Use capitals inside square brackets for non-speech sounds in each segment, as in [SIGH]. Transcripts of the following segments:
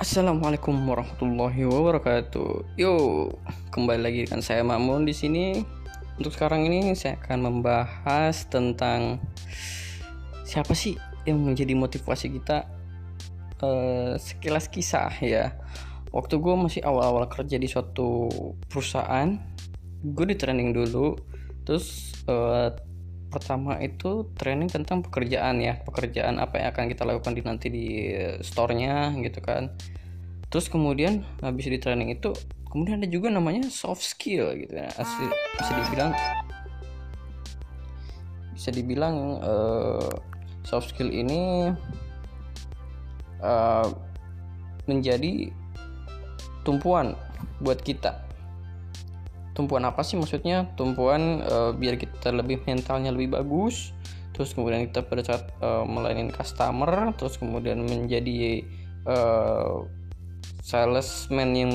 Assalamualaikum warahmatullahi wabarakatuh. Yo, kembali lagi dengan saya Mamun di sini. Untuk sekarang ini saya akan membahas tentang siapa sih yang menjadi motivasi kita. Uh, sekilas kisah ya. Waktu gue masih awal-awal kerja di suatu perusahaan, gue di training dulu. Terus uh, pertama itu training tentang pekerjaan ya pekerjaan apa yang akan kita lakukan di nanti di store-nya gitu kan terus kemudian habis di training itu kemudian ada juga namanya soft skill gitu ya. Asli, bisa dibilang bisa dibilang uh, soft skill ini uh, menjadi tumpuan buat kita. Tumpuan apa sih maksudnya? Tumpuan uh, biar kita lebih mentalnya lebih bagus terus kemudian kita pada saat uh, melayani customer terus kemudian menjadi uh, salesman yang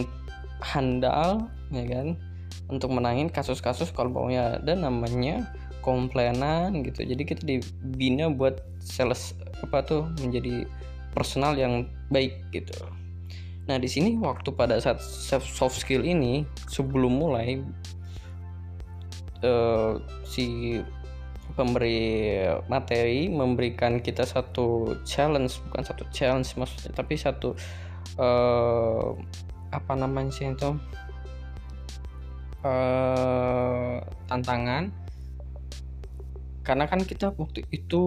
handal ya kan? Untuk menangin kasus-kasus kalau maunya ada namanya komplainan gitu. Jadi kita dibina buat sales apa tuh menjadi personal yang baik gitu. Nah di sini waktu pada saat soft skill ini sebelum mulai uh, si pemberi materi memberikan kita satu challenge bukan satu challenge maksudnya tapi satu uh, apa namanya sih itu? Uh, tantangan. Karena kan kita waktu itu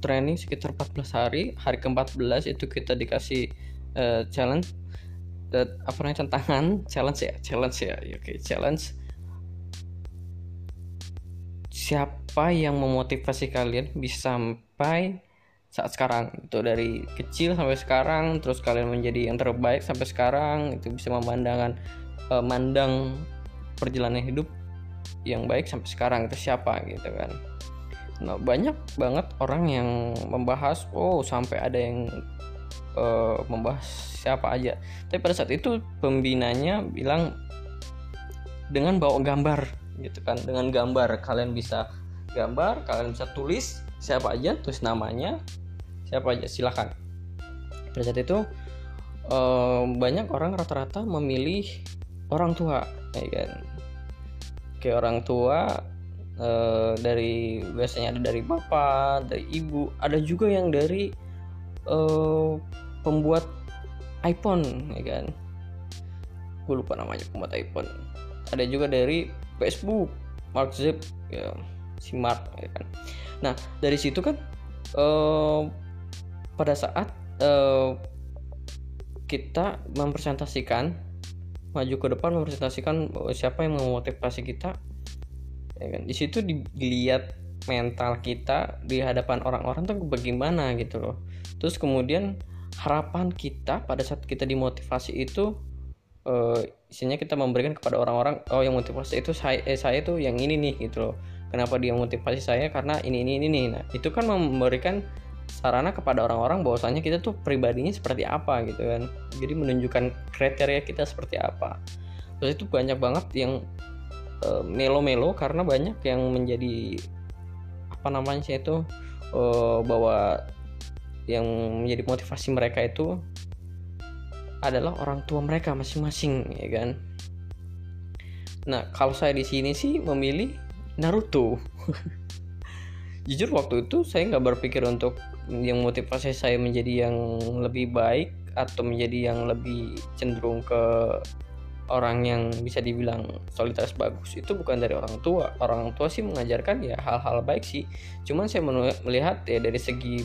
training sekitar 14 hari hari ke-14 itu kita dikasih uh, challenge dan apa namanya tantangan challenge ya challenge ya, ya oke okay, challenge. Siapa yang memotivasi kalian bisa sampai saat sekarang. Itu dari kecil sampai sekarang terus kalian menjadi yang terbaik sampai sekarang itu bisa memandangkan uh, mandang perjalanan hidup yang baik sampai sekarang. Itu siapa gitu kan. Nah banyak banget orang yang membahas oh sampai ada yang uh, membahas siapa aja. Tapi pada saat itu pembinanya bilang dengan bawa gambar gitu kan. Dengan gambar kalian bisa gambar kalian bisa tulis siapa aja tulis namanya siapa aja? Silahkan pada saat itu uh, banyak orang rata-rata memilih orang tua ya kan? Kayak orang tua uh, dari biasanya ada dari bapak dari ibu ada juga yang dari uh, pembuat iPhone ya kan? Gue lupa namanya pembuat iPhone. Ada juga dari Facebook Mark Zip ya si Mark ya kan? Nah dari situ kan uh, pada saat uh, kita mempresentasikan maju ke depan mempresentasikan siapa yang memotivasi kita ya kan? Di situ dilihat mental kita di hadapan orang-orang tuh bagaimana gitu loh. Terus kemudian harapan kita pada saat kita dimotivasi itu uh, isinya kita memberikan kepada orang-orang oh yang motivasi itu saya eh, saya tuh yang ini nih gitu loh. Kenapa dia motivasi saya? Karena ini ini ini nih. Nah itu kan memberikan sarana kepada orang-orang bahwasanya kita tuh pribadinya seperti apa gitu kan. Jadi menunjukkan kriteria kita seperti apa. Terus itu banyak banget yang uh, melo-melo karena banyak yang menjadi apa namanya itu uh, bahwa yang menjadi motivasi mereka itu adalah orang tua mereka masing-masing ya kan. Nah kalau saya di sini sih memilih Naruto [LAUGHS] jujur waktu itu saya nggak berpikir untuk yang motivasi saya menjadi yang lebih baik atau menjadi yang lebih cenderung ke orang yang bisa dibilang soliditas bagus. Itu bukan dari orang tua. Orang tua sih mengajarkan ya hal-hal baik sih. Cuman saya melihat ya dari segi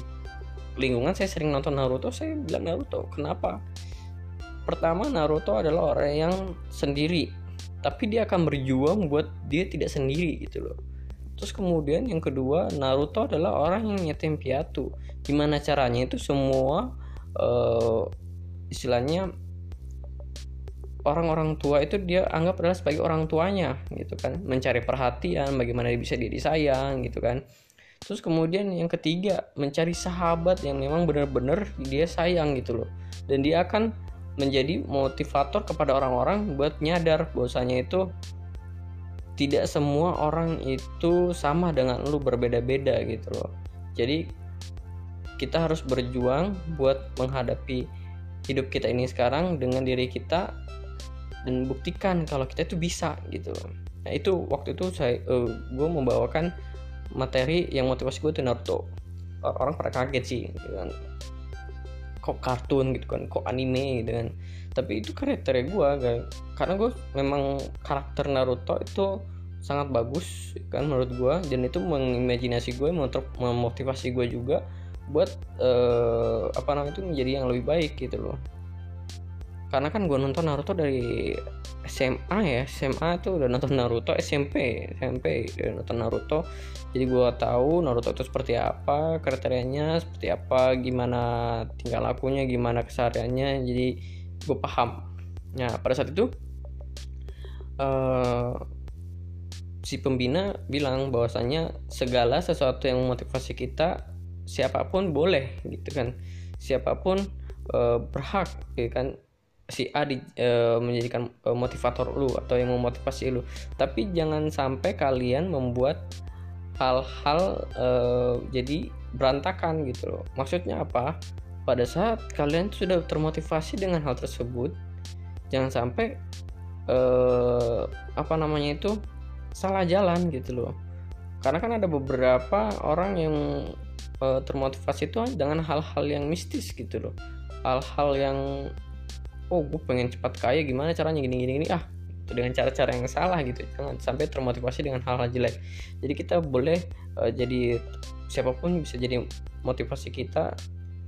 lingkungan saya sering nonton Naruto saya bilang Naruto kenapa? Pertama Naruto adalah orang yang sendiri. Tapi dia akan berjuang buat dia tidak sendiri gitu loh terus kemudian yang kedua Naruto adalah orang yang yatim piatu. Gimana caranya itu semua uh, istilahnya orang-orang tua itu dia anggap adalah sebagai orang tuanya gitu kan. Mencari perhatian bagaimana dia bisa diri sayang gitu kan. Terus kemudian yang ketiga mencari sahabat yang memang benar-benar dia sayang gitu loh. Dan dia akan menjadi motivator kepada orang-orang buat nyadar bahwasanya itu tidak semua orang itu sama dengan lu berbeda-beda gitu loh. Jadi kita harus berjuang buat menghadapi hidup kita ini sekarang dengan diri kita dan buktikan kalau kita itu bisa gitu nah itu waktu itu saya uh, gue membawakan materi yang motivasi gue itu Naruto. Orang pada kaget sih gitu kan kok kartun gitu kan kok anime gitu kan tapi itu kriteria gue kan karena gue memang karakter Naruto itu sangat bagus kan menurut gue dan itu mengimajinasi gue memotivasi gue juga buat uh, apa namanya itu menjadi yang lebih baik gitu loh. Karena kan gue nonton Naruto dari SMA ya SMA itu udah nonton Naruto SMP SMP udah nonton Naruto. Jadi gue tahu Naruto itu seperti apa kriterianya seperti apa gimana tingkah lakunya gimana kesehariannya. Jadi gue paham. Nah pada saat itu uh, si pembina bilang bahwasanya segala sesuatu yang memotivasi kita siapa pun boleh gitu kan. Siapa pun uh, berhak gitu kan si A di, uh, menjadikan uh, motivator lu atau yang memotivasi lu. Tapi jangan sampai kalian membuat hal-hal uh, jadi berantakan gitu loh. Maksudnya apa? Pada saat kalian sudah termotivasi dengan hal tersebut jangan sampai uh, apa namanya itu salah jalan gitu loh. Karena kan ada beberapa orang yang uh, termotivasi itu dengan hal-hal yang mistis gitu loh. Hal-hal yang oh gue pengen cepat kaya gimana caranya? Gini gini gini. Ah dengan cara-cara yang salah gitu. Jangan sampai termotivasi dengan hal-hal jelek. Jadi kita boleh uh, jadi siapa pun bisa jadi motivasi kita.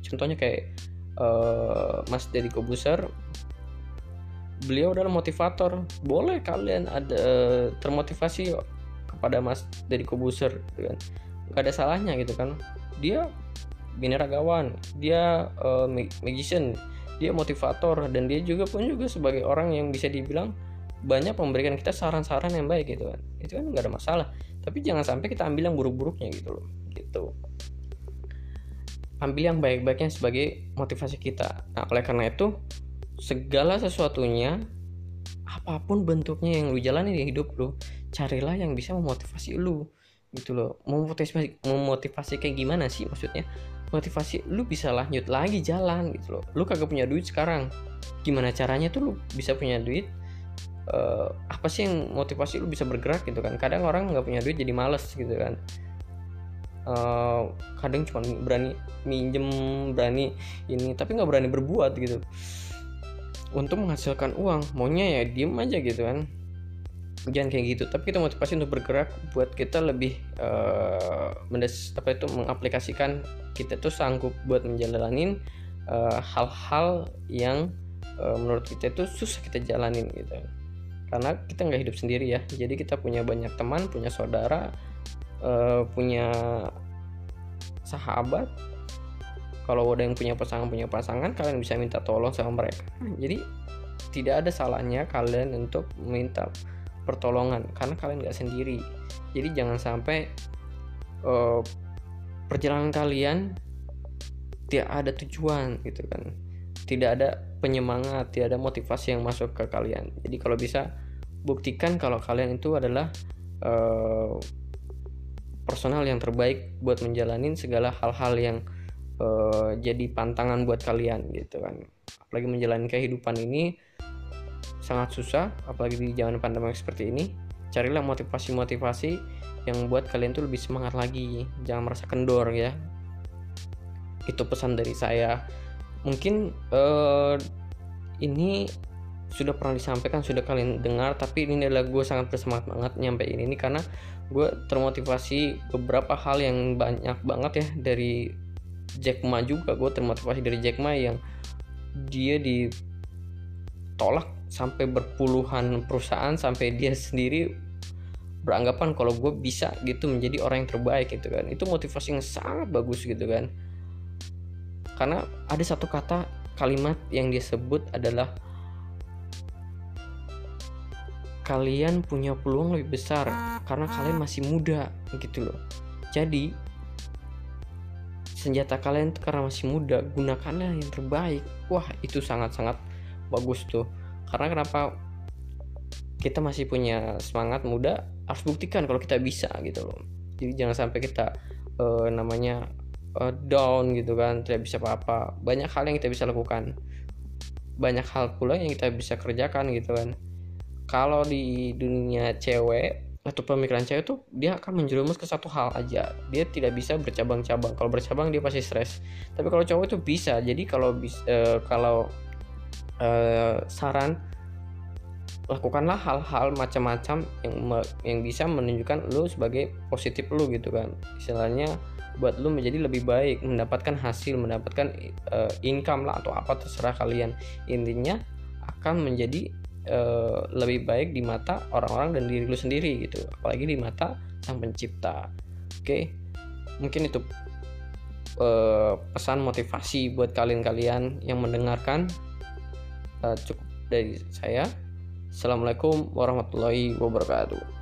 Contohnya kayak uh, Mas Deddy Kobuser beliau adalah motivator. Boleh kalian ada uh, termotivasi kepada Mas Deddy Kobuser gitu kan? Gak ada salahnya gitu kan? Dia binaragawan. Dia uh, magician dia motivator dan dia juga pun juga sebagai orang yang bisa dibilang banyak memberikan kita saran-saran yang baik gitu kan. Itu kan nggak ada masalah. Tapi jangan sampai kita ambil yang buruk-buruknya gitu loh gitu. Ambil yang baik-baiknya sebagai motivasi kita. Nah oleh karena itu segala sesuatunya apa pun bentuknya yang lu jalani di hidup lu carilah yang bisa memotivasi lu gitu loh. Memotivasi memotivasi kayak gimana sih maksudnya motivasi lu bisa lanjut lagi jalan gitu loh. Lu kagak punya duit sekarang. Gimana caranya tuh lu bisa punya duit? Uh, apa sih yang motivasi lu bisa bergerak gitu kan? Kadang orang nggak punya duit jadi males gitu kan. Uh, kadang cuma berani minjem berani ini tapi nggak berani berbuat gitu. Untuk menghasilkan uang. Maunya ya diem aja gitu kan jangan kayak gitu. Tapi kita motivasi untuk bergerak buat kita lebih uh, mendes apa itu mengaplikasikan kita tuh sanggup buat menjalanin uh, hal-hal yang uh, menurut kita itu susah kita jalanin gitu. Karena kita nggak hidup sendiri ya. Jadi kita punya banyak teman punya saudara uh, punya sahabat. Kalau ada yang punya pasangan punya pasangan kalian bisa minta tolong sama mereka. Jadi tidak ada salahnya kalian untuk minta pertolongan karena kalian nggak sendiri. Jadi jangan sampai uh, perjalanan kalian tidak ada tujuan gitu kan. Tidak ada penyemangat tidak ada motivasi yang masuk ke kalian. Jadi kalau bisa buktikan kalau kalian itu adalah uh, personal yang terbaik buat menjalani segala hal-hal yang uh, jadi pantangan buat kalian gitu kan. Apalagi menjalani kehidupan ini sangat susah apalagi di zaman pandemi seperti ini. Carilah motivasi-motivasi yang buat kalian tuh lebih semangat lagi. Jangan merasa kendor ya. Itu pesan dari saya. Mungkin uh, ini sudah pernah disampaikan sudah kalian dengar tapi ini adalah gue sangat bersemangat banget nyampein ini karena gue termotivasi beberapa hal yang banyak banget ya dari Jack Ma juga. Gue termotivasi dari Jack Ma yang dia ditolak sampai berpuluhan perusahaan sampai dia sendiri beranggapan kalau gue bisa gitu menjadi orang yang terbaik gitu kan. Itu motivasi yang sangat bagus gitu kan. Karena ada satu kata kalimat yang dia sebut adalah kalian punya peluang lebih besar karena kalian masih muda gitu loh. Jadi senjata kalian karena masih muda gunakanlah yang terbaik. Wah itu sangat-sangat bagus tuh karena kenapa kita masih punya semangat muda harus buktikan kalau kita bisa gitu loh. Jadi jangan sampai kita uh, namanya uh, down gitu kan tidak bisa apa-apa. Banyak hal yang kita bisa lakukan. Banyak hal pula yang kita bisa kerjakan gitu kan. Kalau di dunia cewek atau pemikiran cewek tuh dia akan menjerumus ke satu hal aja. Dia tidak bisa bercabang-cabang. Kalau bercabang dia pasti stres. Tapi kalau cowok itu bisa. Jadi kalau bis, uh, kalau uh, saran lakukanlah hal-hal macam-macam yang yang bisa menunjukkan lu sebagai positif lu gitu kan. Istilahnya buat lu menjadi lebih baik mendapatkan hasil mendapatkan uh, income lah atau apa terserah kalian. Intinya akan menjadi uh, lebih baik di mata orang-orang dan diri lu sendiri gitu apalagi di mata sang pencipta. Oke okay? mungkin itu uh, pesan motivasi buat kalian-kalian yang mendengarkan uh, cukup dari saya. Assalamualaikum warahmatullahi wabarakatuh